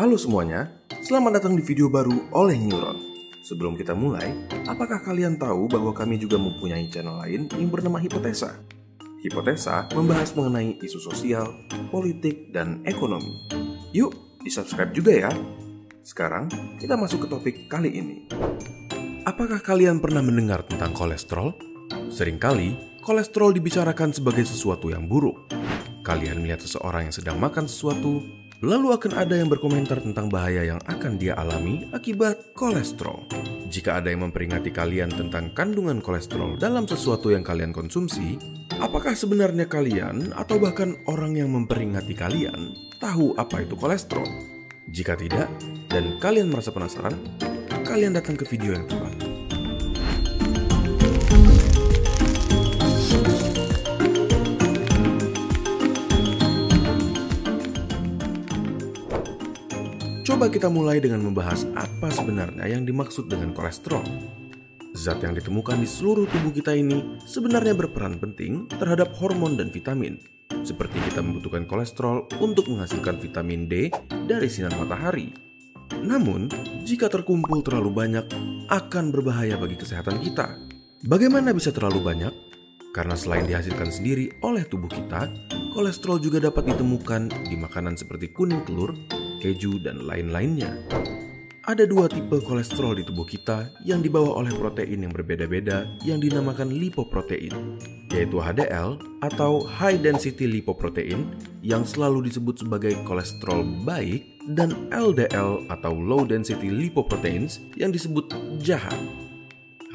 Halo semuanya, selamat datang di video baru oleh Neuron. Sebelum kita mulai, apakah kalian tahu bahwa kami juga mempunyai channel lain yang bernama Hipotesa? Hipotesa membahas mengenai isu sosial, politik, dan ekonomi. Yuk, di-subscribe juga ya. Sekarang, kita masuk ke topik kali ini. Apakah kalian pernah mendengar tentang kolesterol? Seringkali, kolesterol dibicarakan sebagai sesuatu yang buruk. Kalian melihat seseorang yang sedang makan sesuatu, lalu akan ada yang berkomentar tentang bahaya yang akan dia alami akibat kolesterol. Jika ada yang memperingati kalian tentang kandungan kolesterol dalam sesuatu yang kalian konsumsi, apakah sebenarnya kalian atau bahkan orang yang memperingati kalian tahu apa itu kolesterol? Jika tidak, dan kalian merasa penasaran, kalian datang ke video yang tepat. Coba kita mulai dengan membahas apa sebenarnya yang dimaksud dengan kolesterol. Zat yang ditemukan di seluruh tubuh kita ini sebenarnya berperan penting terhadap hormon dan vitamin. Seperti kita membutuhkan kolesterol untuk menghasilkan vitamin D dari sinar matahari. Namun, jika terkumpul terlalu banyak, akan berbahaya bagi kesehatan kita. Bagaimana bisa terlalu banyak? Karena selain dihasilkan sendiri oleh tubuh kita, kolesterol juga dapat ditemukan di makanan seperti kuning telur, keju, dan lain-lainnya. Ada dua tipe kolesterol di tubuh kita yang dibawa oleh protein yang berbeda-beda yang dinamakan lipoprotein, yaitu HDL atau High Density Lipoprotein yang selalu disebut sebagai kolesterol baik dan LDL atau Low Density Lipoproteins yang disebut jahat.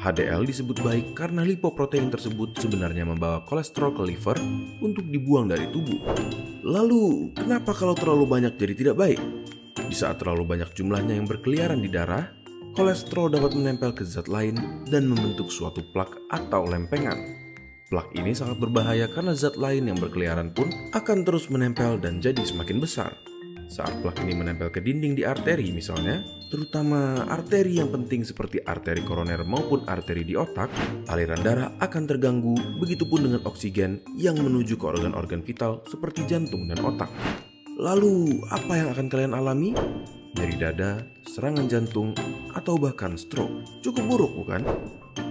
HDL disebut baik karena lipoprotein tersebut sebenarnya membawa kolesterol ke liver untuk dibuang dari tubuh. Lalu, kenapa kalau terlalu banyak jadi tidak baik? Di saat terlalu banyak jumlahnya yang berkeliaran di darah, kolesterol dapat menempel ke zat lain dan membentuk suatu plak atau lempengan. Plak ini sangat berbahaya karena zat lain yang berkeliaran pun akan terus menempel dan jadi semakin besar. Saat plak ini menempel ke dinding di arteri misalnya, terutama arteri yang penting seperti arteri koroner maupun arteri di otak, aliran darah akan terganggu, begitupun dengan oksigen yang menuju ke organ-organ vital seperti jantung dan otak. Lalu, apa yang akan kalian alami? Nyeri dada, serangan jantung, atau bahkan stroke. Cukup buruk bukan?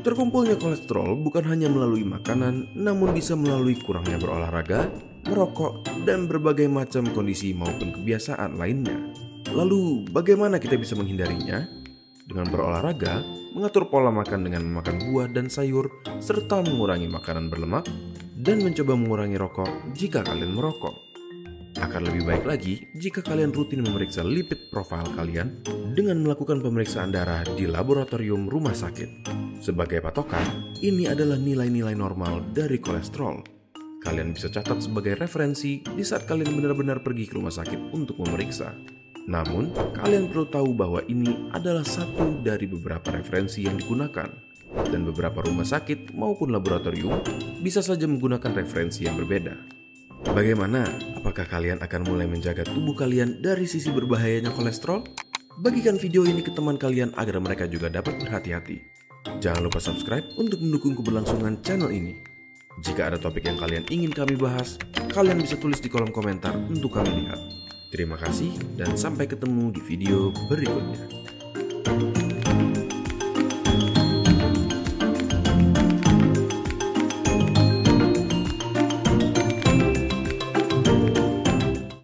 Terkumpulnya kolesterol bukan hanya melalui makanan, namun bisa melalui kurangnya berolahraga, merokok, dan berbagai macam kondisi maupun kebiasaan lainnya. Lalu, bagaimana kita bisa menghindarinya? Dengan berolahraga, mengatur pola makan dengan memakan buah dan sayur, serta mengurangi makanan berlemak, dan mencoba mengurangi rokok jika kalian merokok. Akan lebih baik lagi jika kalian rutin memeriksa lipid profile kalian dengan melakukan pemeriksaan darah di laboratorium rumah sakit. Sebagai patokan, ini adalah nilai-nilai normal dari kolesterol. Kalian bisa catat sebagai referensi di saat kalian benar-benar pergi ke rumah sakit untuk memeriksa. Namun, kalian perlu tahu bahwa ini adalah satu dari beberapa referensi yang digunakan, dan beberapa rumah sakit maupun laboratorium bisa saja menggunakan referensi yang berbeda. Bagaimana? Apakah kalian akan mulai menjaga tubuh kalian dari sisi berbahayanya kolesterol? Bagikan video ini ke teman kalian agar mereka juga dapat berhati-hati. Jangan lupa subscribe untuk mendukung keberlangsungan channel ini. Jika ada topik yang kalian ingin kami bahas, kalian bisa tulis di kolom komentar untuk kami lihat. Terima kasih dan sampai ketemu di video berikutnya.